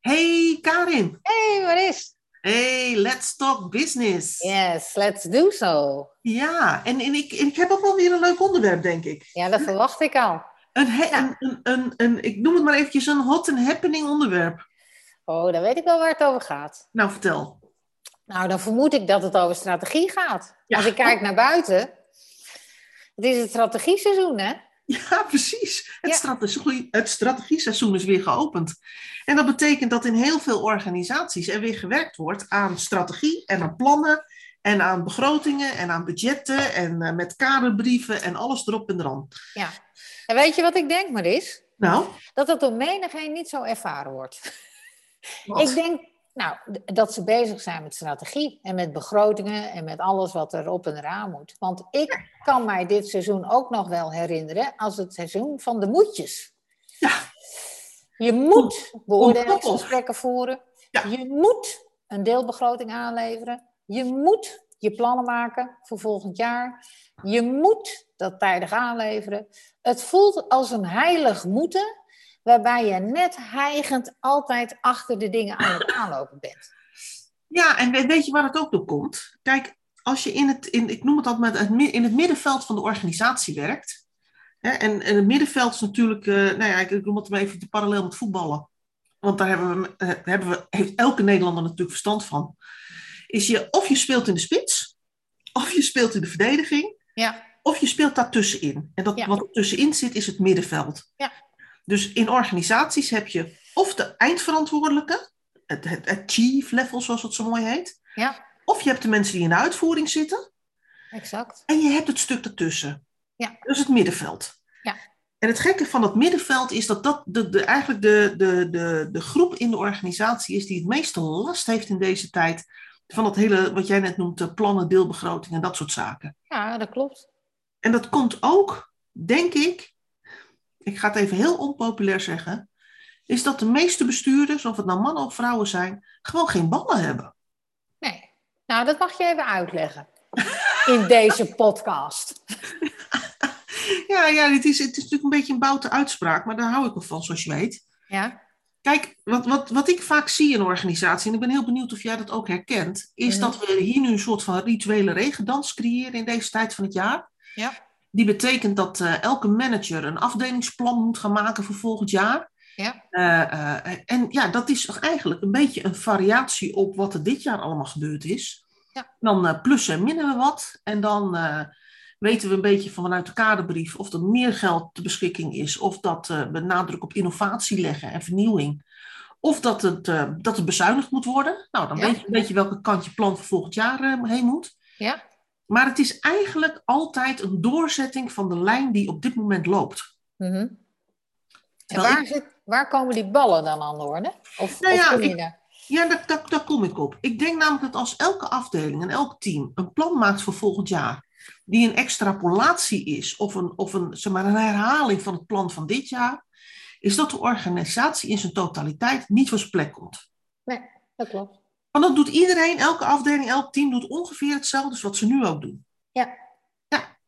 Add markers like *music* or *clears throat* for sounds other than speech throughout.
Hey Karin. Hey Maris. Hey, let's talk business. Yes, let's do so. Ja, en, en ik, ik heb ook wel weer een leuk onderwerp, denk ik. Ja, dat verwacht ik al. Een, een, een, een, ik noem het maar eventjes een hot and happening onderwerp. Oh, dan weet ik wel waar het over gaat. Nou, vertel. Nou, dan vermoed ik dat het over strategie gaat. Ja. Als ik kijk naar buiten, het is het strategieseizoen, hè? Ja, precies. Het, Ja. strategie, het strategieseizoen is weer geopend. En dat betekent dat in heel veel organisaties er weer gewerkt wordt aan strategie en aan plannen en aan begrotingen en aan budgetten en eh, met kaderbrieven en alles erop en eraan. Ja. En weet je wat ik denk, Maris? Nou, Dat dat door menigeen niet zo ervaren wordt. wat? Ik denk nou, dat ze bezig zijn met strategie en met begrotingen en met alles wat er op en eraan moet. Want ik kan mij dit seizoen ook nog wel herinneren als het seizoen van de moedjes. Ja. Je moet beoordelingsgesprekken voeren. Ja. Je moet een deelbegroting aanleveren. Je moet je plannen maken voor volgend jaar. Je moet dat tijdig aanleveren. Het voelt als een heilig moeten waarbij je net hijgend altijd achter de dingen aan het aanlopen bent. Ja, en we- weet je waar het ook door komt? Kijk, als je in het, in, ik noem het altijd, met in het middenveld van de organisatie werkt. Hè, en, en het middenveld is natuurlijk, eh, nou ja, ik, noem het maar even parallel met voetballen. Want daar hebben we, eh, hebben we, heeft elke Nederlander natuurlijk verstand van. Is je, of je speelt in de spits, of je speelt in de verdediging, Ja, of je speelt daar tussenin. En dat, Ja. wat er tussenin zit, is het middenveld. Ja. Dus in organisaties heb je of de eindverantwoordelijke, het, het, het chief level zoals het zo mooi heet. ja, Of je hebt de mensen die in de uitvoering zitten. exact. En je hebt het stuk ertussen. Ja. Is het middenveld. Ja. En het gekke van dat middenveld is dat dat de, de, eigenlijk de, de, de, de groep in de organisatie is die het meeste last heeft in deze tijd. Van dat hele, wat jij net noemt, plannen, deelbegroting en dat soort zaken. Ja, dat klopt. En dat komt ook, denk ik, ik ga het even heel onpopulair zeggen, is dat de meeste bestuurders, of het nou mannen of vrouwen zijn, gewoon geen ballen hebben. Nee. Nou, dat mag je even uitleggen in deze podcast. *laughs* Ja, ja dit is, het is natuurlijk een beetje een boute uitspraak, maar daar hou ik wel van, zoals je weet. Ja, Kijk, wat, wat, wat ik vaak zie in organisaties, en ik ben heel benieuwd of jij dat ook herkent, is Mhm. dat we hier nu een soort van rituele regendans creëren in deze tijd van het jaar. Ja. Die betekent dat eh, elke manager een afdelingsplan moet gaan maken voor volgend jaar. ja, Eh, eh, en ja, dat is toch eigenlijk een beetje een variatie op wat er dit jaar allemaal gebeurd is. Ja. Dan plussen en minnen we wat. En dan weten we een beetje van vanuit de kaderbrief of er meer geld ter beschikking is. Of dat we nadruk op innovatie leggen en vernieuwing. Of dat het, dat het bezuinigd moet worden. Nou, dan Ja. weet je een beetje welke kant je plan voor volgend jaar heen moet. ja. Maar het is eigenlijk altijd een doorzetting van de lijn die op dit moment loopt. Mhm. En waar, zit, waar komen die ballen dan aan de orde? Of, Nou ja, ik- daar? Ja, daar, daar, daar kom ik op. Ik denk namelijk dat als elke afdeling en elk team een plan maakt voor volgend jaar, die een extrapolatie is of een, of een, zeg maar, een herhaling van het plan van dit jaar, is dat de organisatie in zijn totaliteit niet van zijn plek komt. Nee, dat klopt. Want dat doet iedereen, elke afdeling, elk team doet ongeveer hetzelfde als wat ze nu ook doen. Ja. Ja.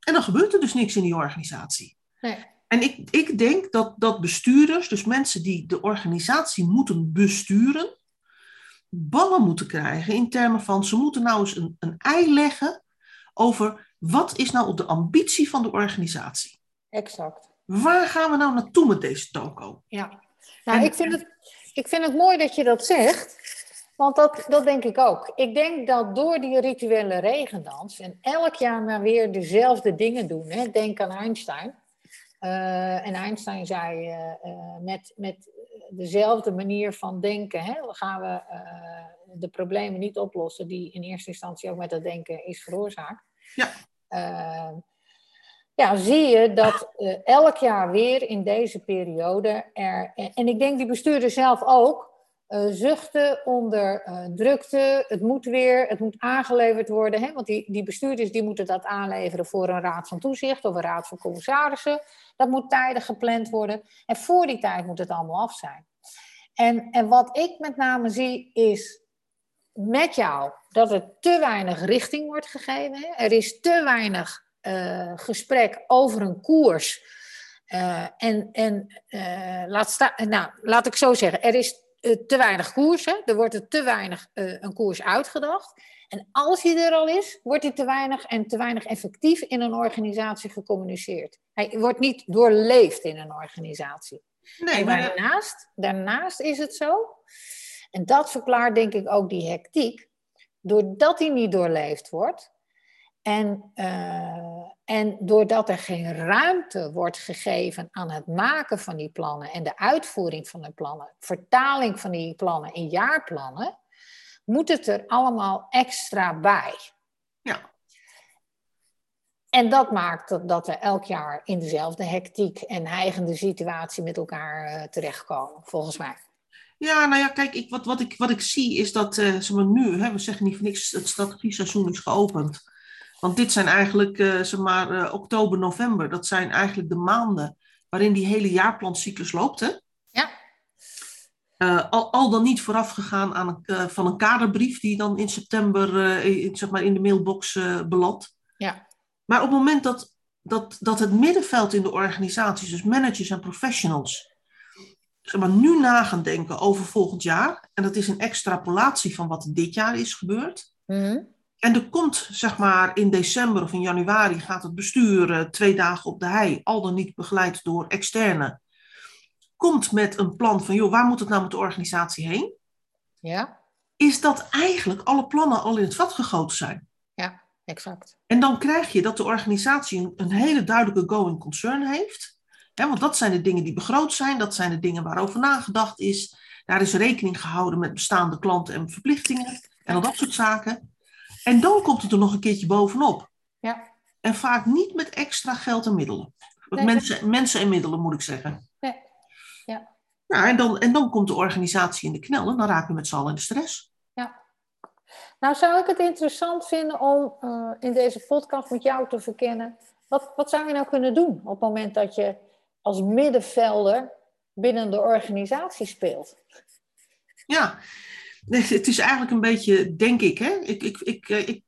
En dan gebeurt er dus niks in die organisatie. Nee. En ik, ik denk dat, dat bestuurders, dus mensen die de organisatie moeten besturen, ballen moeten krijgen in termen van ze moeten nou eens een, een ei leggen over wat is nou de ambitie van de organisatie. Exact. Waar gaan we nou naartoe met deze toko? Ja. Nou, En- ik vind, het, ik vind het mooi dat je dat zegt. Want dat, dat denk ik ook. Ik denk dat door die rituele regendans en elk jaar maar weer dezelfde dingen doen. Hè? Denk aan Einstein. Eh, en Einstein zei eh, eh, met, met dezelfde manier van denken hè, gaan we de problemen niet oplossen die in eerste instantie ook met dat denken is veroorzaakt. Ja. Ja, zie je dat elk jaar weer in deze periode er, en, en ik denk die bestuurders zelf ook, eh, zuchten onder eh, drukte. Het moet weer, het moet aangeleverd worden. Hè? Want die, die bestuurders die moeten dat aanleveren voor een raad van toezicht of een raad van commissarissen. Dat moet tijdig gepland worden. En voor die tijd moet het allemaal af zijn. En, en wat ik met name zie is met jou dat er te weinig richting wordt gegeven. Hè? Er is te weinig uh, gesprek over een koers. Uh, en en uh, laat, nou, laat ik zo zeggen, er is te weinig koers. Hè? Er wordt er te weinig een koers uitgedacht. En als hij er al is, wordt hij te weinig en te weinig effectief in een organisatie gecommuniceerd. Hij wordt niet doorleefd in een organisatie. Nee, maar daarnaast, daarnaast is het zo, en dat verklaart denk ik ook die hectiek, doordat hij niet doorleefd wordt en, uh, en doordat er geen ruimte wordt gegeven aan het maken van die plannen en de uitvoering van de plannen, vertaling van die plannen in jaarplannen, moet het er allemaal extra bij. Ja. En dat maakt dat, dat we elk jaar in dezelfde hectiek en heigende situatie met elkaar uh, terechtkomen, volgens mij. Ja, nou ja, kijk, ik, wat, wat, ik, wat ik zie is dat uh, zeg maar, nu, hè, we zeggen niet voor niks, het strategie-seizoen is geopend. Want dit zijn eigenlijk, uh, zeg maar, oktober, november, dat zijn eigenlijk de maanden waarin die hele jaarplancyclus loopt. Hè? Ja. al, al dan niet voorafgegaan aan een, van een kaderbrief die dan in september in, zeg maar, in de mailbox belandt. Ja. Maar op het moment dat, dat, dat het middenveld in de organisaties, dus managers en professionals, zeg maar, nu na gaan denken over volgend jaar, en dat is een extrapolatie van wat dit jaar is gebeurd. Mhm. En er komt, zeg maar, in december of in januari gaat het bestuur eh, twee dagen op de hei, al dan niet begeleid door externe, komt met een plan van, joh, waar moet het nou met de organisatie heen? Ja. Is dat eigenlijk alle plannen al in het vat gegoten zijn? Ja, exact. En dan krijg je dat de organisatie een hele duidelijke going concern heeft want dat zijn de dingen die begroot zijn, dat zijn de dingen waarover nagedacht is. Daar is rekening gehouden met bestaande klanten en verplichtingen en al dat soort zaken. En dan komt het er nog een keertje bovenop. Ja. En vaak niet met extra geld en middelen. mensen, mensen en middelen moet ik zeggen. Nee. Ja. Nou, en, dan, en dan komt de organisatie in de knel en dan raken we met z'n allen in de stress. Ja. Nou zou ik het interessant vinden om uh, in deze podcast met jou te verkennen. Wat, wat zou je nou kunnen doen op het moment dat je als middenvelder binnen de organisatie speelt. Ja, het is eigenlijk een beetje, denk ik, hè? Ik, ik, ik, eh, ik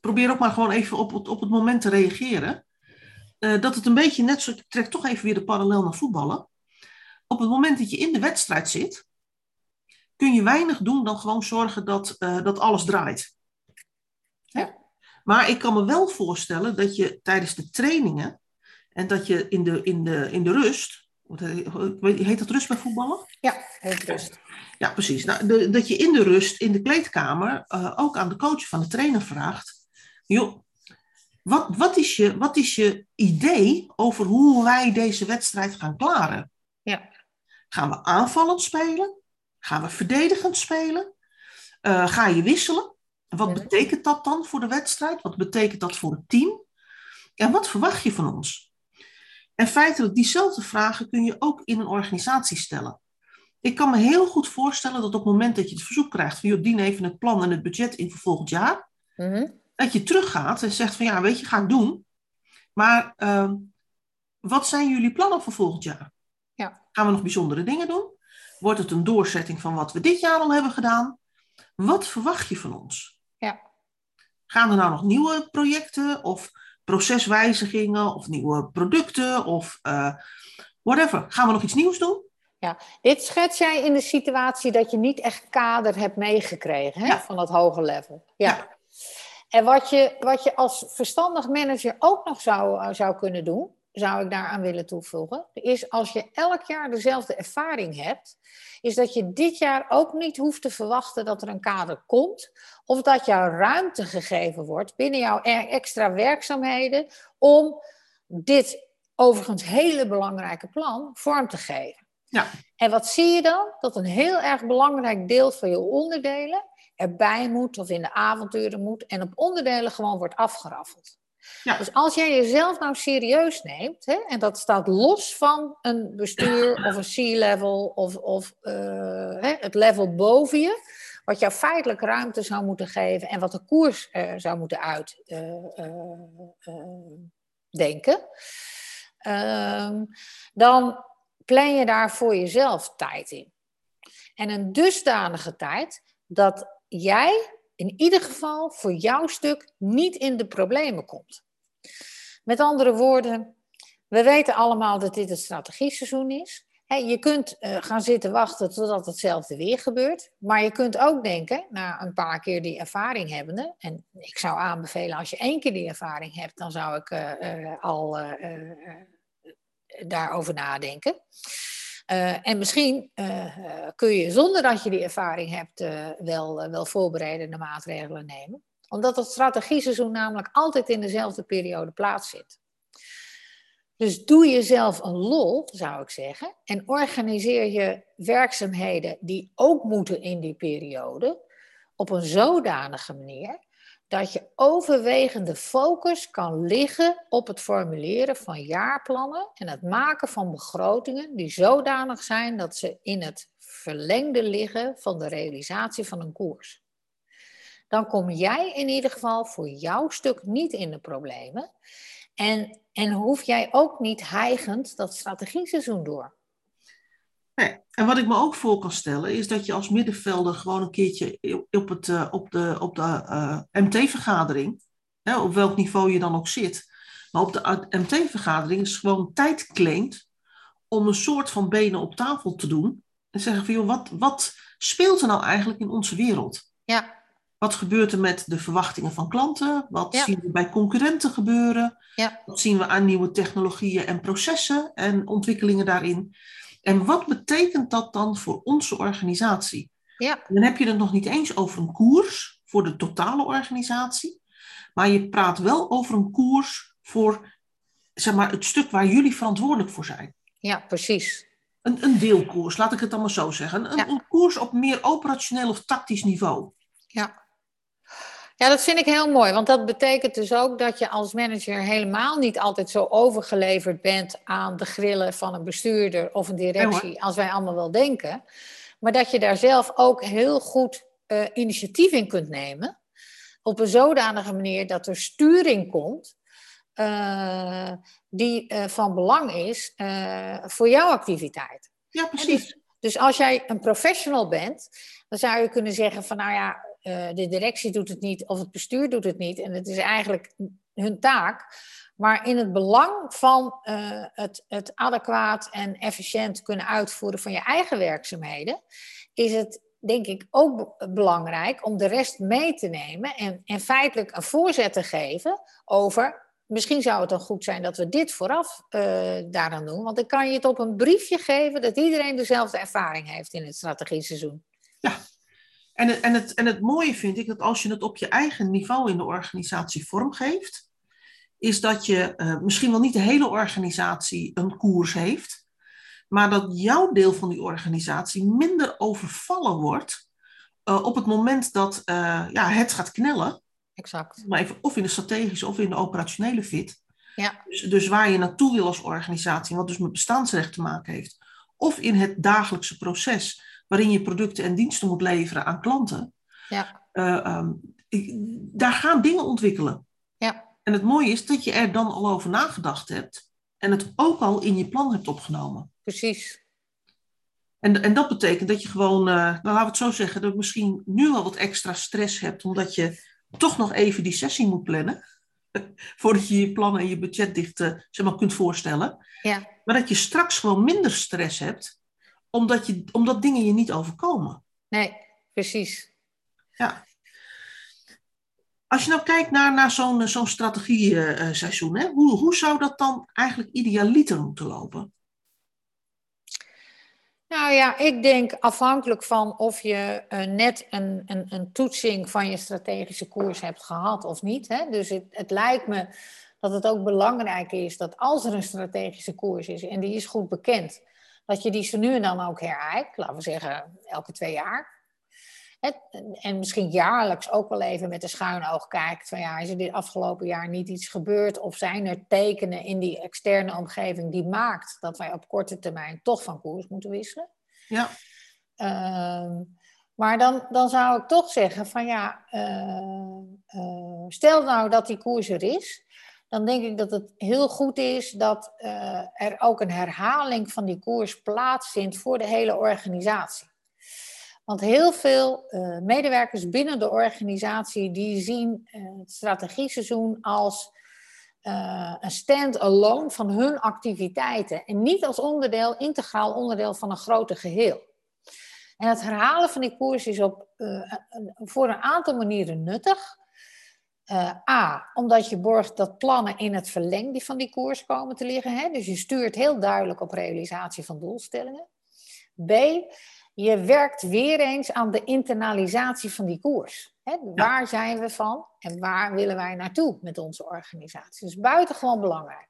probeer ook maar gewoon even op het, op het moment te reageren. Uh, dat het een beetje net zo, ik trek toch even weer de parallel naar voetballen. Op het moment dat je in de wedstrijd zit, kun je weinig doen dan gewoon zorgen dat, uh, dat alles draait. Ja. Maar ik kan me wel voorstellen dat je tijdens de trainingen en dat je in de, in de, in de rust, heet dat rust bij voetballen? Ja, heet rust. Ja, precies. Nou, de, dat je in de rust, in de kleedkamer, uh, ook aan de coach van de trainer vraagt: joh, wat, wat, is je, wat is je idee over hoe wij deze wedstrijd gaan klaren? Ja. Gaan we aanvallend spelen? Gaan we verdedigend spelen? Uh, ga je wisselen? Wat ja. betekent dat dan voor de wedstrijd? Wat betekent dat voor het team? En wat verwacht je van ons? En feitelijk, diezelfde vragen kun je ook in een organisatie stellen. Ik kan me heel goed voorstellen dat op het moment dat je het verzoek krijgt van, joh, dien even het plan en het budget in voor volgend jaar, mhm. dat je teruggaat en zegt van, ja, weet je, ga ik doen. Maar uh, wat zijn jullie plannen voor volgend jaar? Ja. Gaan we nog bijzondere dingen doen? Wordt het een doorzetting van wat we dit jaar al hebben gedaan? Wat verwacht je van ons? Ja. Gaan er nou nog nieuwe projecten of proceswijzigingen of nieuwe producten of uh, whatever. Gaan we nog iets nieuws doen? Ja, dit schets jij in de situatie dat je niet echt kader hebt meegekregen hè, van dat hoge level. Ja. ja. En wat je, wat je als verstandig manager ook nog zou, uh, zou kunnen doen, zou ik daaraan willen toevoegen, is als je elk jaar dezelfde ervaring hebt, is dat je dit jaar ook niet hoeft te verwachten dat er een kader komt, of dat jouw ruimte gegeven wordt binnen jouw e- extra werkzaamheden om dit overigens hele belangrijke plan vorm te geven. Ja. En wat zie je dan? Dat een heel erg belangrijk deel van je onderdelen erbij moet of in de avonturen moet en op onderdelen gewoon wordt afgeraffeld. Ja. Dus als jij jezelf nou serieus neemt, hè, en dat staat los van een bestuur *clears throat* of een C-level of, of uh, hè, het level boven je, wat jou feitelijk ruimte zou moeten geven en wat de koers uh, zou moeten uitdenken, uh, dan plan je daar voor jezelf tijd in. En een dusdanige tijd dat jij in ieder geval voor jouw stuk niet in de problemen komt. Met andere woorden, we weten allemaal dat dit het strategieseizoen is. je kunt uh, gaan zitten wachten totdat hetzelfde weer gebeurt. Maar je kunt ook denken, na een paar keer die ervaring hebbende. En ik zou aanbevelen, als je één keer die ervaring hebt, dan zou ik uh, al daarover nadenken. En misschien kun je zonder dat je die ervaring hebt wel, wel voorbereidende maatregelen nemen. Omdat het strategieseizoen namelijk altijd in dezelfde periode plaatsvindt. Dus doe jezelf een lol, zou ik zeggen, en organiseer je werkzaamheden die ook moeten in die periode op een zodanige manier dat je overwegende focus kan liggen op het formuleren van jaarplannen en het maken van begrotingen die zodanig zijn dat ze in het verlengde liggen van de realisatie van een koers. Dan kom jij in ieder geval voor jouw stuk niet in de problemen. En, en hoef jij ook niet heigend dat strategieseizoen door. Nee. En wat ik me ook voor kan stellen, is dat je als middenvelder gewoon een keertje op, het, uh, op de, op de uh, eh, MT-vergadering, op welk niveau je dan ook zit, maar op de MT-vergadering is gewoon tijd claimt om een soort van benen op tafel te doen. En zeggen van, joh, wat, wat speelt er nou eigenlijk in onze wereld? Ja. Wat gebeurt er met de verwachtingen van klanten? Wat zien we bij concurrenten gebeuren? Ja. Wat zien we aan nieuwe technologieën en processen en ontwikkelingen daarin? En wat betekent dat dan voor onze organisatie? Ja. Dan heb je het nog niet eens over een koers voor de totale organisatie, maar je praat wel over een koers voor zeg maar, het stuk waar jullie verantwoordelijk voor zijn. Ja, precies. Een, een deelkoers, laat ik het dan maar zo zeggen. Een, een koers op meer operationeel of tactisch niveau. Ja. Ja, dat vind ik heel mooi, want dat betekent dus ook dat je als manager helemaal niet altijd zo overgeleverd bent aan de grillen van een bestuurder of een directie, als wij allemaal wel denken. Maar dat je daar zelf ook heel goed uh, initiatief in kunt nemen, op een zodanige manier dat er sturing komt. Uh, die uh, van belang is voor jouw activiteit. Ja, precies. Dus, dus, als jij een professional bent, dan zou je kunnen zeggen van nou ja, uh, de directie doet het niet of het bestuur doet het niet. En het is eigenlijk hun taak. Maar in het belang van uh, het, het adequaat en efficiënt kunnen uitvoeren van je eigen werkzaamheden, is het denk ik ook belangrijk om de rest mee te nemen en, en feitelijk een voorzet te geven over. Misschien zou het dan goed zijn dat we dit vooraf uh, daaraan doen. Want dan kan je het op een briefje geven dat iedereen dezelfde ervaring heeft in het strategieseizoen. Ja, en het, en, het, en het mooie vind ik dat als je het op je eigen niveau in de organisatie vormgeeft, is dat je uh, misschien wel niet de hele organisatie een koers heeft, maar dat jouw deel van die organisatie minder overvallen wordt uh, op het moment dat uh, ja, het gaat knellen. Exact. Maar even, of in de strategische of in de operationele fit. Ja. Dus, dus waar je naartoe wil als organisatie, wat dus met bestaansrecht te maken heeft, of in het dagelijkse proces waarin je producten en diensten moet leveren aan klanten. Ja. Uh, um, ik, daar gaan dingen ontwikkelen. Ja. En het mooie is dat je er dan al over nagedacht hebt en het ook al in je plan hebt opgenomen. Precies. En, en dat betekent dat je gewoon, uh, nou laten we het zo zeggen, dat je misschien nu al wat extra stress hebt, omdat je toch nog even die sessie moet plannen. *laughs* Voordat je je plannen en je budget dicht uh, zeg maar, kunt voorstellen. Ja. Maar dat je straks gewoon minder stress hebt, omdat, je, omdat dingen je niet overkomen. Nee, precies. Ja. Als je nou kijkt naar, naar zo'n zo'n strategie-seizoen, uh, hoe, hoe zou dat dan eigenlijk idealiter moeten lopen? Nou ja, ik denk afhankelijk van of je uh, net een, een, een, toetsing van je strategische koers hebt gehad of niet. Hè? Dus het, het lijkt me dat het ook belangrijk is dat als er een strategische koers is en die is goed bekend, dat je die zo nu en dan ook herijkt. Laten we zeggen elke twee jaar. En misschien jaarlijks ook wel even met een schuin oog kijkt van ja, is er dit afgelopen jaar niet iets gebeurd of zijn er tekenen in die externe omgeving die maakt dat wij op korte termijn toch van koers moeten wisselen? Ja. Uh, maar dan, dan zou ik toch zeggen van ja, uh, uh, stel nou dat die koers er is, dan denk ik dat het heel goed is dat uh, er ook een herhaling van die koers plaatsvindt voor de hele organisatie. Want heel veel uh, medewerkers binnen de organisatie die zien uh, het strategieseizoen als een stand-alone van hun activiteiten. En niet als onderdeel, integraal onderdeel van een groter geheel. En het herhalen van die koers is op, voor een aantal manieren nuttig. Uh, A, omdat je borgt dat plannen in het verlengde van die koers komen te liggen. Hè? Dus je stuurt heel duidelijk op realisatie van doelstellingen. B, je werkt weer eens aan de internalisatie van die koers. Hè? Waar zijn we van en waar willen wij naartoe met onze organisatie? Dus buitengewoon belangrijk.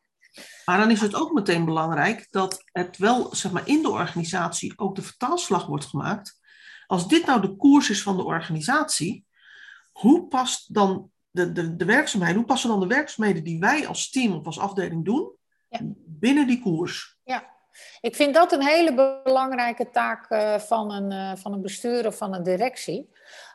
Maar dan is het ook meteen belangrijk dat het wel zeg maar, in de organisatie ook de vertaalslag wordt gemaakt. Als dit nou de koers is van de organisatie, hoe past dan de, de, de werkzaamheden, hoe passen dan de werkzaamheden die wij als team of als afdeling doen ja. binnen die koers? Ja, ik vind dat een hele belangrijke taak uh, van, een, uh, van een bestuur of van een directie.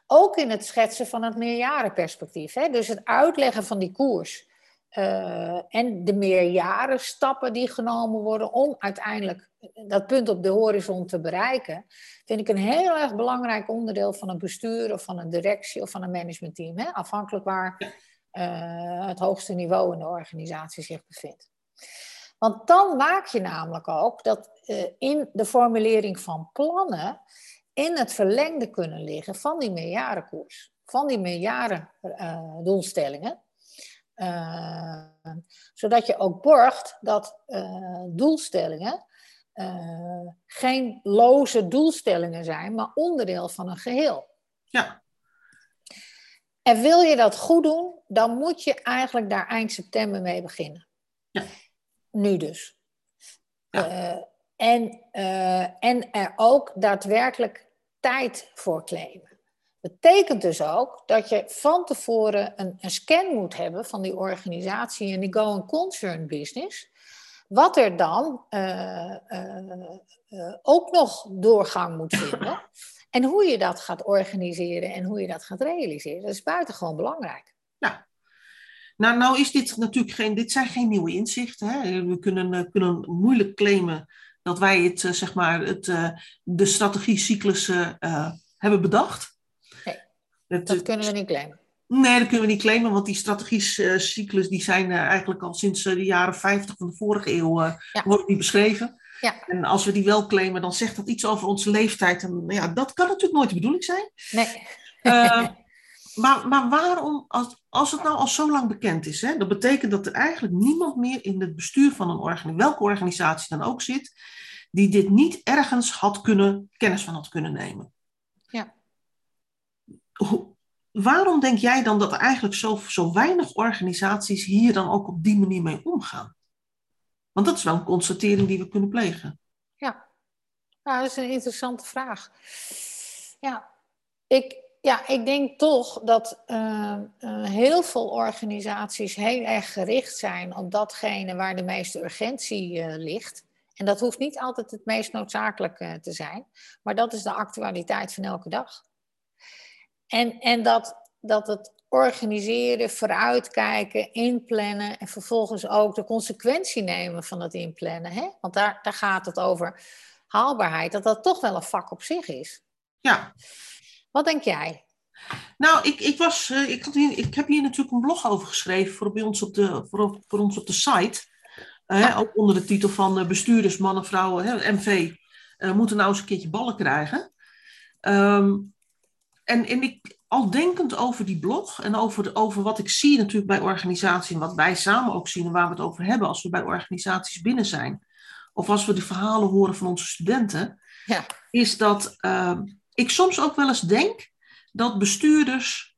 Ook in het schetsen van het meerjarenperspectief. Hè? Dus het uitleggen van die koers. Uh, en de meerjarenstappen die genomen worden om uiteindelijk dat punt op de horizon te bereiken, vind ik een heel erg belangrijk onderdeel van een bestuur of van een directie of van een managementteam. Afhankelijk waar uh, het hoogste niveau in de organisatie zich bevindt. Want dan maak je namelijk ook dat in de formulering van plannen in het verlengde kunnen liggen van die meerjarenkoers, van die meerjarendoelstellingen. Uh, zodat je ook borgt dat doelstellingen uh, geen loze doelstellingen zijn, maar onderdeel van een geheel. Ja. En wil je dat goed doen, dan moet je eigenlijk daar eind september mee beginnen. Ja. Nu dus. Ja. En, en er ook daadwerkelijk tijd voor claimen. Betekent dus ook dat je van tevoren een, een scan moet hebben van die organisatie en die going concern business wat er dan uh, uh, uh, ook nog doorgang moet vinden. *laughs* en hoe je dat gaat organiseren en hoe je dat gaat realiseren. Dat is buitengewoon belangrijk. Ja. Nou, nou is dit natuurlijk geen, dit zijn geen nieuwe inzichten. Hè? We kunnen, kunnen moeilijk claimen dat wij het, zeg maar, het, de strategiecyclus hebben bedacht. Dat kunnen we niet claimen. Nee, dat kunnen we niet claimen, want die strategische cyclus die zijn uh, eigenlijk al sinds uh, de jaren 50 van de vorige eeuw uh, ja. worden die beschreven. Ja. En als we die wel claimen, dan zegt dat iets over onze leeftijd. En ja, dat kan natuurlijk nooit de bedoeling zijn. Nee. *laughs* maar, maar waarom, als, als het nou al zo lang bekend is, hè, dat betekent dat er eigenlijk niemand meer in het bestuur van een organisatie, welke organisatie dan ook zit, die dit niet ergens had kunnen, kennis van had kunnen nemen. Waarom denk jij dan dat er eigenlijk zo, zo weinig organisaties hier dan ook op die manier mee omgaan? Want dat is wel een constatering die we kunnen plegen. Ja, dat is een interessante vraag. Ja, ik, ja, ik denk toch dat uh, uh, heel veel organisaties heel erg gericht zijn op datgene waar de meeste urgentie uh, ligt. En dat hoeft niet altijd het meest noodzakelijke te zijn, maar dat is de actualiteit van elke dag. En, en dat, dat het organiseren, vooruitkijken, inplannen en vervolgens ook de consequentie nemen van het inplannen. Hè? Want daar, daar gaat het over haalbaarheid, dat dat toch wel een vak op zich is. Ja. Wat denk jij? Nou, ik, ik, was, ik, had hier, ik heb hier natuurlijk een blog over geschreven voor, bij ons op de, voor, voor ons op de site. Uh, ook onder de titel van bestuurders, mannen, vrouwen, hè, MV, uh, moeten nou eens een keertje ballen krijgen. Um, en, en ik, al denkend over die blog en over, de, over wat ik zie natuurlijk bij organisaties en wat wij samen ook zien en waar we het over hebben als we bij organisaties binnen zijn, of als we de verhalen horen van onze studenten, ja. is dat uh, ik soms ook wel eens denk dat bestuurders,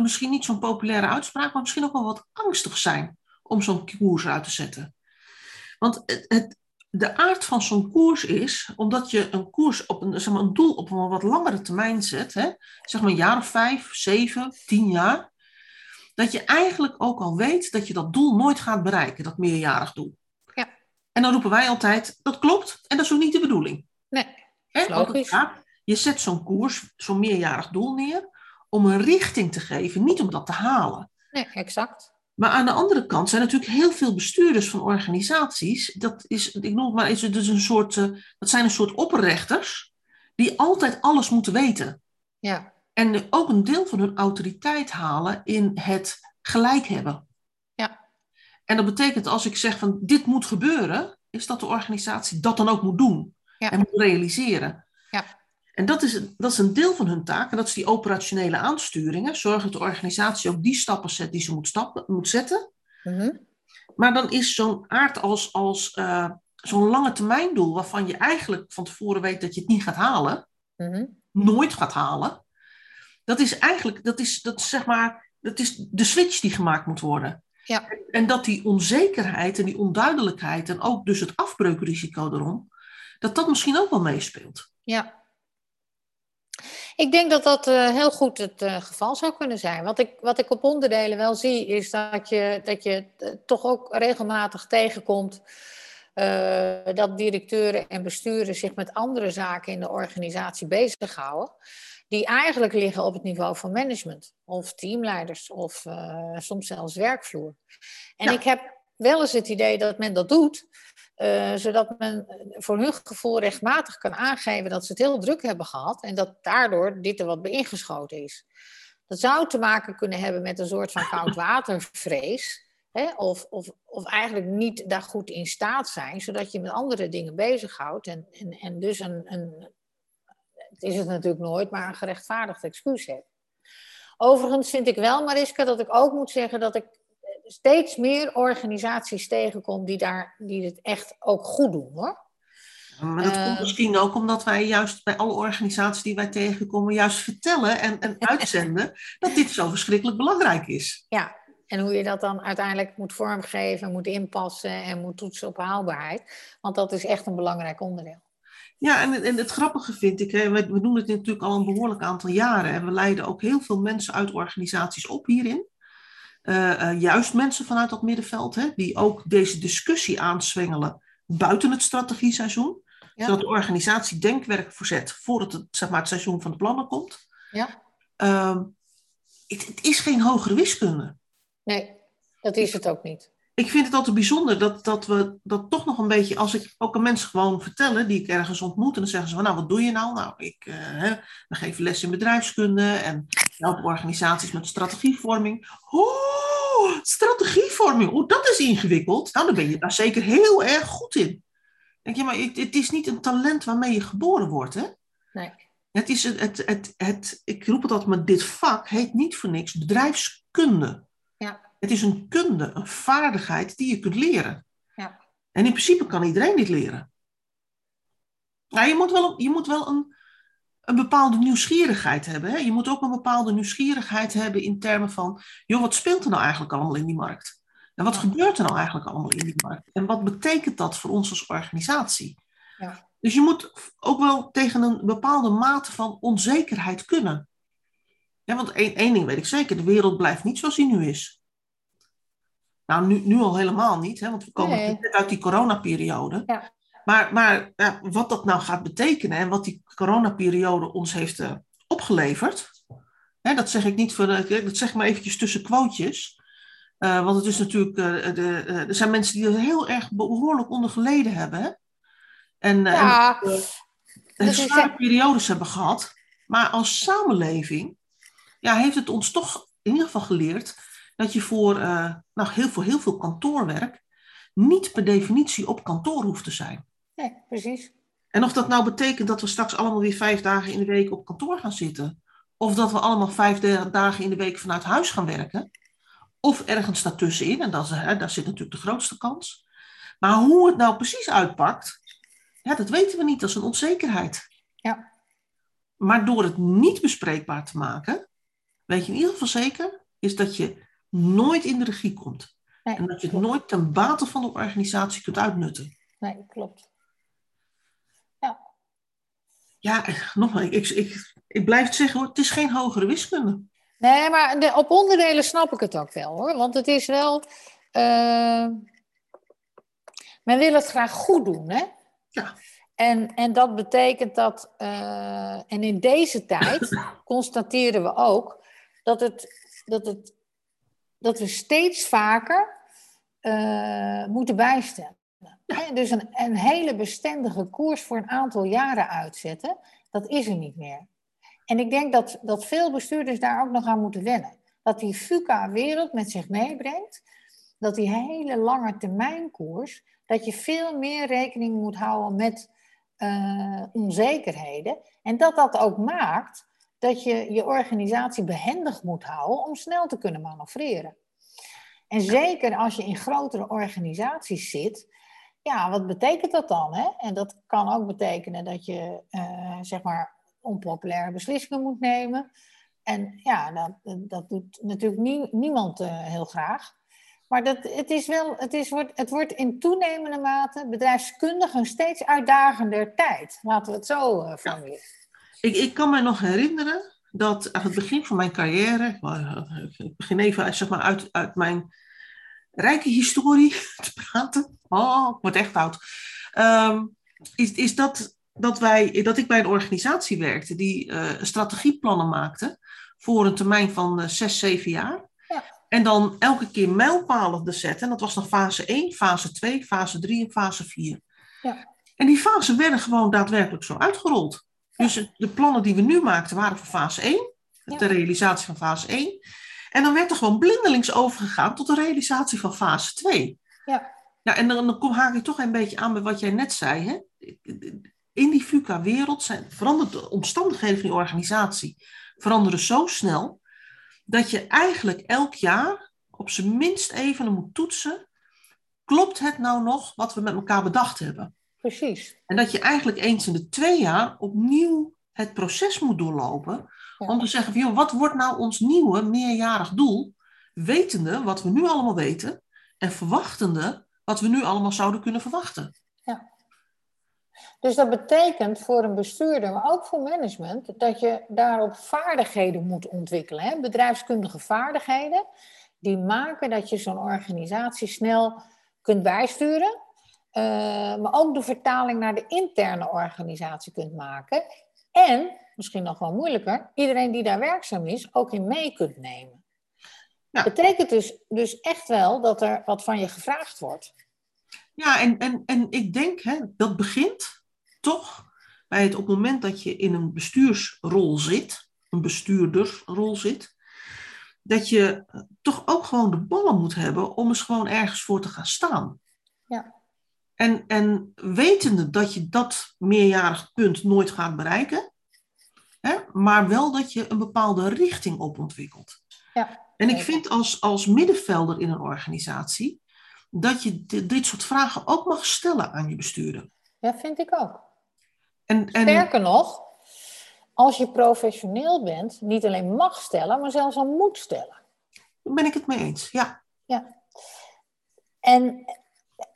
misschien niet zo'n populaire uitspraak, maar misschien ook wel wat angstig zijn om zo'n koers uit te zetten. Want het, het, de aard van zo'n koers is, omdat je een koers op een, zeg maar, een doel op een wat langere termijn zet, hè, zeg maar een jaar of vijf, zeven, tien jaar, dat je eigenlijk ook al weet dat je dat doel nooit gaat bereiken, dat meerjarig doel. Ja. En dan roepen wij altijd, dat klopt, en dat is ook niet de bedoeling. Nee, hè? logisch. Gaat, je zet zo'n koers, zo'n meerjarig doel neer, om een richting te geven, niet om dat te halen. Nee, exact. Maar aan de andere kant zijn natuurlijk heel veel bestuurders van organisaties. Dat, is, ik noem het maar, is dus een soort, uh, dat zijn een soort opperrechters die altijd alles moeten weten. Ja. En ook een deel van hun autoriteit halen in het gelijk hebben. En dat betekent als ik zeg van dit moet gebeuren, is dat de organisatie dat dan ook moet doen Ja. en moet realiseren. En dat is, dat is een deel van hun taak, en dat is die operationele aansturingen. Zorgen dat de organisatie ook die stappen zet die ze moet, stappen, moet zetten. Mhm. Maar dan is zo'n aard als, als eh, zo'n lange termijn doel, waarvan je eigenlijk van tevoren weet dat je het niet gaat halen, Mhm. nooit gaat halen. Dat is eigenlijk, dat is, dat is zeg maar, dat is de switch die gemaakt moet worden. Ja. En dat die onzekerheid en die onduidelijkheid en ook dus het afbreukrisico erom, dat dat misschien ook wel meespeelt. Ja. Ik denk dat dat eh, heel goed het eh, geval zou kunnen zijn. Wat ik, wat ik op onderdelen wel zie, is dat je, dat je eh, toch ook regelmatig tegenkomt dat directeuren en besturen zich met andere zaken in de organisatie bezighouden. Die eigenlijk liggen op het niveau van management of teamleiders of soms zelfs werkvloer. En Ja. ik heb wel eens het idee dat men dat doet, eh, zodat men voor hun gevoel rechtmatig kan aangeven dat ze het heel druk hebben gehad en dat daardoor dit er wat bij ingeschoten is. Dat zou te maken kunnen hebben met een soort van koudwatervrees. Hè? Of, of, of eigenlijk niet daar goed in staat zijn, zodat je met andere dingen bezighoudt. En, en, en dus een, een, het is het natuurlijk nooit, maar een gerechtvaardigd excuus hebt. Overigens vind ik wel, Mariska, dat ik ook moet zeggen dat ik steeds meer organisaties tegenkom die, daar, die het echt ook goed doen hoor. Maar dat komt misschien ook omdat wij juist bij alle organisaties die wij tegenkomen, juist vertellen en, en uitzenden dat dit zo verschrikkelijk belangrijk is. Ja, en hoe je dat dan uiteindelijk moet vormgeven, moet inpassen en moet toetsen op haalbaarheid. Want dat is echt een belangrijk onderdeel. Ja, en, en het grappige vind ik, hè, we, we doen het natuurlijk al een behoorlijk aantal jaren en we leiden ook heel veel mensen uit organisaties op hierin. Eh, eh, juist mensen vanuit dat middenveld, hè, die ook deze discussie aanswengelen buiten het strategieseizoen. Ja. Zodat de organisatie denkwerk voorzet voordat het, zeg maar, het seizoen van de plannen komt. Ja. Ehm, het, het is geen hogere wiskunde. Nee, dat is het ook niet. Ik vind het altijd bijzonder dat, dat we dat toch nog een beetje, als ik ook aan mensen gewoon vertellen die ik ergens ontmoet, en dan zeggen ze van, nou, wat doe je nou? Nou, ik uh, hè, we geven les in bedrijfskunde en help organisaties met strategievorming. Oh, strategievorming, oh, dat is ingewikkeld. Nou, dan ben je daar zeker heel erg goed in. Denk je, maar het, het is niet een talent waarmee je geboren wordt, hè? Nee. Het is het, het, het, het, ik roep het altijd, maar dit vak heet niet voor niks bedrijfskunde. Ja. Het is een kunde, een vaardigheid die je kunt leren. Ja. En in principe kan iedereen dit leren. Nou, je moet wel, je moet wel een, een bepaalde nieuwsgierigheid hebben. Hè? Je moet ook een bepaalde nieuwsgierigheid hebben in termen van, joh, wat speelt er nou eigenlijk allemaal in die markt? En wat Ja. gebeurt er nou eigenlijk allemaal in die markt? En wat betekent dat voor ons als organisatie? Ja. Dus je moet ook wel tegen een bepaalde mate van onzekerheid kunnen. Ja, want één, één ding weet ik zeker, de wereld blijft niet zoals die nu is. Nou, nu, nu al helemaal niet, hè, want we komen Nee. net uit die coronaperiode. Ja. Maar, maar ja, wat dat nou gaat betekenen en wat die coronaperiode ons heeft eh, opgeleverd, hè, dat zeg ik niet voor, dat zeg ik maar eventjes tussen quotejes. Eh, want het is natuurlijk, eh, de, er zijn mensen die er heel erg behoorlijk onder geleden hebben. Hè? En, Ja, en, is- zware periodes hebben gehad. Maar als samenleving ja, heeft het ons toch in ieder geval geleerd dat je voor eh, nou, heel, veel, heel veel kantoorwerk niet per definitie op kantoor hoeft te zijn. nee, precies. En of dat nou betekent dat we straks allemaal weer vijf dagen in de week op kantoor gaan zitten, of dat we allemaal vijf da- dagen in de week vanuit huis gaan werken, of ergens daartussenin, en dat is, hè, daar zit natuurlijk de grootste kans. Maar hoe het nou precies uitpakt, ja, dat weten we niet, dat is een onzekerheid. Ja. Maar door het niet bespreekbaar te maken, weet je in ieder geval zeker, is dat je nooit in de regie komt. Nee, En dat je het klopt. nooit ten bate van de organisatie kunt uitnutten. Nee, klopt. Ja, nogmaals, ik, ik, ik blijf het zeggen hoor, het is geen hogere wiskunde. Nee, maar de, op onderdelen snap ik het ook wel hoor. Want het is wel. eh, men wil het graag goed doen, hè? Ja. En, en dat betekent dat. eh, en in deze tijd *coughs* constateren we ook dat, het, dat, het, dat we steeds vaker eh, moeten bijstellen. Dus een, een hele bestendige koers voor een aantal jaren uitzetten, dat is er niet meer. En ik denk dat, dat veel bestuurders daar ook nog aan moeten wennen. Dat die FUCA-wereld met zich meebrengt dat die hele lange termijn koers, dat je veel meer rekening moet houden met uh, onzekerheden. En dat dat ook maakt dat je je organisatie behendig moet houden om snel te kunnen manoeuvreren. En zeker als je in grotere organisaties zit, ja, wat betekent dat dan? Hè? En dat kan ook betekenen dat je, uh, zeg maar, onpopulaire beslissingen moet nemen. En ja, dat, dat doet natuurlijk niemand uh, heel graag. Maar dat, het, is wel, het, is, wordt, het wordt in toenemende mate bedrijfskundig een steeds uitdagender tijd. Laten we het zo uh, formuleren. Ik, ik kan me nog herinneren dat aan het begin van mijn carrière, ik begin even zeg maar, uit, uit mijn rijke historie *laughs* te praten. Oh, ik word echt oud. Um, is, is dat, dat, wij, dat ik bij een organisatie werkte die uh, strategieplannen maakte voor een termijn van uh, zes, zeven jaar. Ja. En dan elke keer mijlpalen te zetten. En dat was dan fase 1, fase 2, fase 3 en fase 4. Ja. En die fasen werden gewoon daadwerkelijk zo uitgerold. Dus de plannen die we nu maakten waren voor fase 1, de realisatie van fase 1. En dan werd er gewoon blindelings overgegaan tot de realisatie van fase 2. Ja. Ja, en dan, dan kom, haak ik toch een beetje aan bij wat jij net zei. Hè? In die VUCA-wereld verandert de omstandigheden van die organisatie veranderen zo snel dat je eigenlijk elk jaar op zijn minst even moet toetsen. Klopt het nou nog wat we met elkaar bedacht hebben? Precies. En dat je eigenlijk eens in de twee jaar opnieuw het proces moet doorlopen. Om te zeggen, van, joh, wat wordt nou ons nieuwe meerjarig doel? Wetende wat we nu allemaal weten en verwachtende wat we nu allemaal zouden kunnen verwachten. Ja. Dus dat betekent voor een bestuurder, maar ook voor management, dat je daarop vaardigheden moet ontwikkelen. Hè? Bedrijfskundige vaardigheden, die maken dat je zo'n organisatie snel kunt bijsturen. Uh, maar ook de vertaling naar de interne organisatie kunt maken. En, misschien nog wel moeilijker, iedereen die daar werkzaam is, ook in mee kunt nemen. Dat betekent dus, dus echt wel dat er wat van je gevraagd wordt. Ja, en, en, en ik denk, hè, dat begint toch bij het op het moment dat je in een bestuursrol zit, een bestuurdersrol zit, dat je toch ook gewoon de ballen moet hebben om eens gewoon ergens voor te gaan staan. En, en wetende dat je dat meerjarig punt nooit gaat bereiken, hè, maar wel dat je een bepaalde richting op ontwikkelt. Ja. En ik vind als, als middenvelder in een organisatie dat je dit soort vragen ook mag stellen aan je bestuurder. Ja, vind ik ook. En, en... Sterker nog, als je professioneel bent, niet alleen mag stellen, maar zelfs al moet stellen. Daar ben ik het mee eens, ja. ja. En,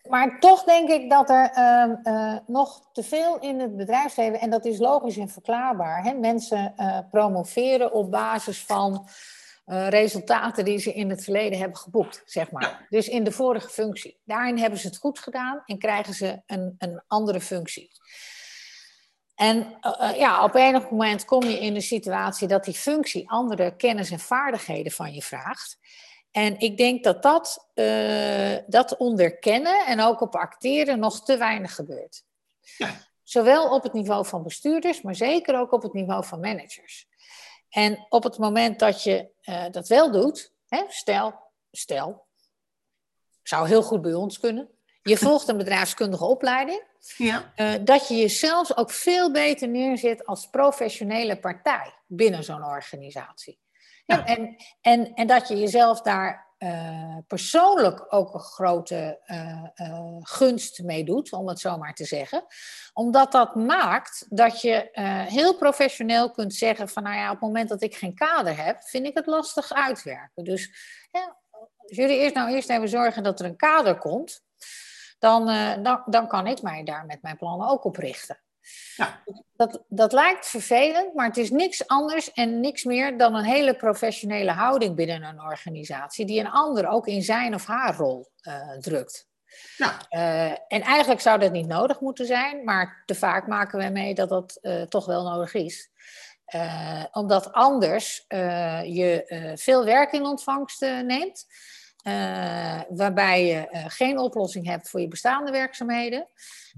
maar toch denk ik dat er ehm, eh, nog te veel in het bedrijfsleven, en dat is logisch en verklaarbaar, hè, mensen uh, promoveren op basis van uh, resultaten die ze in het verleden hebben geboekt, zeg maar. Dus in de vorige functie. Daarin hebben ze het goed gedaan en krijgen ze een, een andere functie. En ja, op enig moment kom je in de situatie dat die functie andere kennis en vaardigheden van je vraagt. En ik denk dat dat, uh, dat onderkennen en ook op acteren nog te weinig gebeurt. Ja. Zowel op het niveau van bestuurders, maar zeker ook op het niveau van managers. En op het moment dat je uh, dat wel doet, hè, stel, stel, zou heel goed bij ons kunnen. Je *laughs* volgt een bedrijfskundige opleiding. Ja. Uh, dat je jezelf ook veel beter neerzet als professionele partij binnen zo'n organisatie. Ja. En, en, en dat je jezelf daar uh, persoonlijk ook een grote uh, gunst mee doet, om het zo maar te zeggen. Omdat dat maakt dat je heel professioneel kunt zeggen van nou ja, op het moment dat ik geen kader heb, vind ik het lastig uitwerken. Dus als jullie eerst nou eerst even zorgen dat er een kader komt, dan, dan, dan kan ik mij daar met mijn plannen ook op richten. Ja. Dat, dat lijkt vervelend, maar het is niks anders en niks meer dan een hele professionele houding binnen een organisatie, die een ander ook in zijn of haar rol uh, drukt. Ja. Uh, en eigenlijk zou dat niet nodig moeten zijn, maar te vaak maken we mee dat dat uh, toch wel nodig is. omdat anders je veel werk in ontvangst neemt. Eh, waarbij je eh, geen oplossing hebt voor je bestaande werkzaamheden.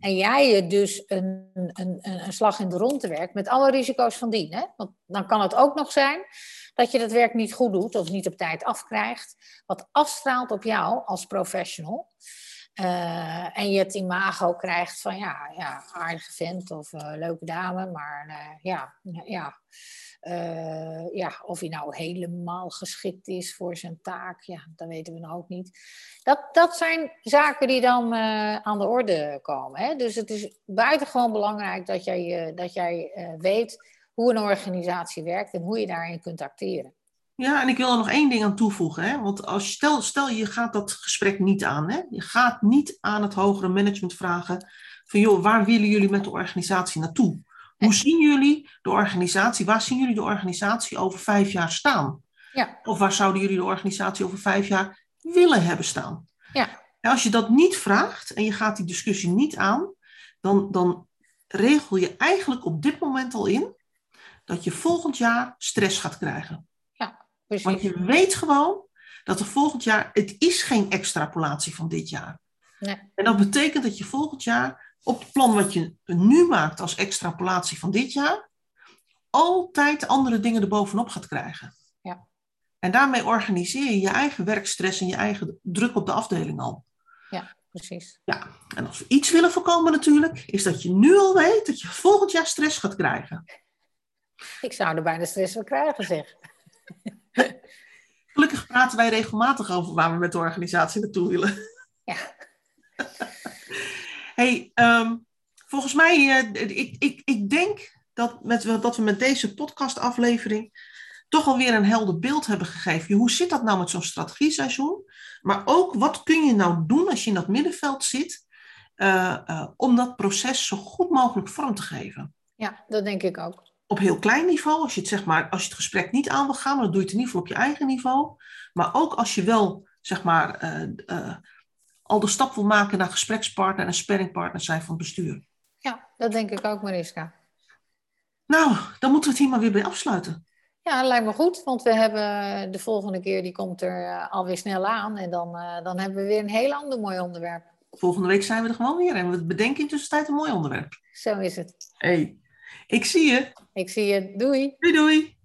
En jij je dus een, een, een slag in de ronde werkt met alle risico's van dien. Hè? Want dan kan het ook nog zijn dat je dat werk niet goed doet of niet op tijd afkrijgt. Wat afstraalt op jou als professional. Uh, en je het imago krijgt van ja, ja aardige vent of leuke dame, maar uh, ja, ja, ja, of hij nou helemaal geschikt is voor zijn taak, ja, dat weten we nou ook niet. Dat, dat zijn zaken die dan aan de orde komen. Hè? Dus het is buitengewoon belangrijk dat jij, dat jij weet hoe een organisatie werkt en hoe je daarin kunt acteren. Ja, en ik wil er nog één ding aan toevoegen. Hè? Want als, stel, stel je gaat dat gesprek niet aan. Hè? Je gaat niet aan het hogere management vragen van joh, waar willen jullie met de organisatie naartoe? Hoe zien jullie de organisatie, waar zien jullie de organisatie over vijf jaar staan? Ja. Of waar zouden jullie de organisatie over vijf jaar willen hebben staan? Ja. En als je dat niet vraagt en je gaat die discussie niet aan, dan, dan regel je eigenlijk op dit moment al in dat je volgend jaar stress gaat krijgen. Precies. Want je weet gewoon dat er volgend jaar, het is geen extrapolatie van dit jaar. Nee. En dat betekent dat je volgend jaar op het plan wat je nu maakt als extrapolatie van dit jaar, altijd andere dingen erbovenop gaat krijgen. Ja. En daarmee organiseer je je eigen werkstress en je eigen druk op de afdeling al. Ja, precies. Ja, en als we iets willen voorkomen natuurlijk, is dat je nu al weet dat je volgend jaar stress gaat krijgen. Ik zou er bijna stress van krijgen, zeg. Gelukkig praten wij regelmatig over waar we met de organisatie naartoe willen. Ja. Hey, ehm, volgens mij, uh, ik, ik, ik denk dat, met, dat we met deze podcastaflevering toch alweer een helder beeld hebben gegeven. Hoe zit dat nou met zo'n strategieseizoen? Maar ook, wat kun je nou doen als je in dat middenveld zit, uh, uh, om dat proces zo goed mogelijk vorm te geven? Ja, dat denk ik ook op heel klein niveau, als je het, zeg maar, als je het gesprek niet aan wil gaan, maar dan doe je het in ieder geval op je eigen niveau. Maar ook als je wel zeg maar, uh, al de stap wil maken naar gesprekspartner en sparringpartner zijn van het bestuur. Ja, dat denk ik ook, Mariska. Nou, dan moeten we het hier maar weer bij afsluiten. Ja, dat lijkt me goed, want we hebben de volgende keer, die komt er uh, alweer snel aan. En dan, dan hebben we weer een heel ander mooi onderwerp. Volgende week zijn we er gewoon weer en we bedenken in tussentijd een mooi onderwerp. Zo is het. Hey. Ik zie je. Ik zie je. Doei. Doei doei.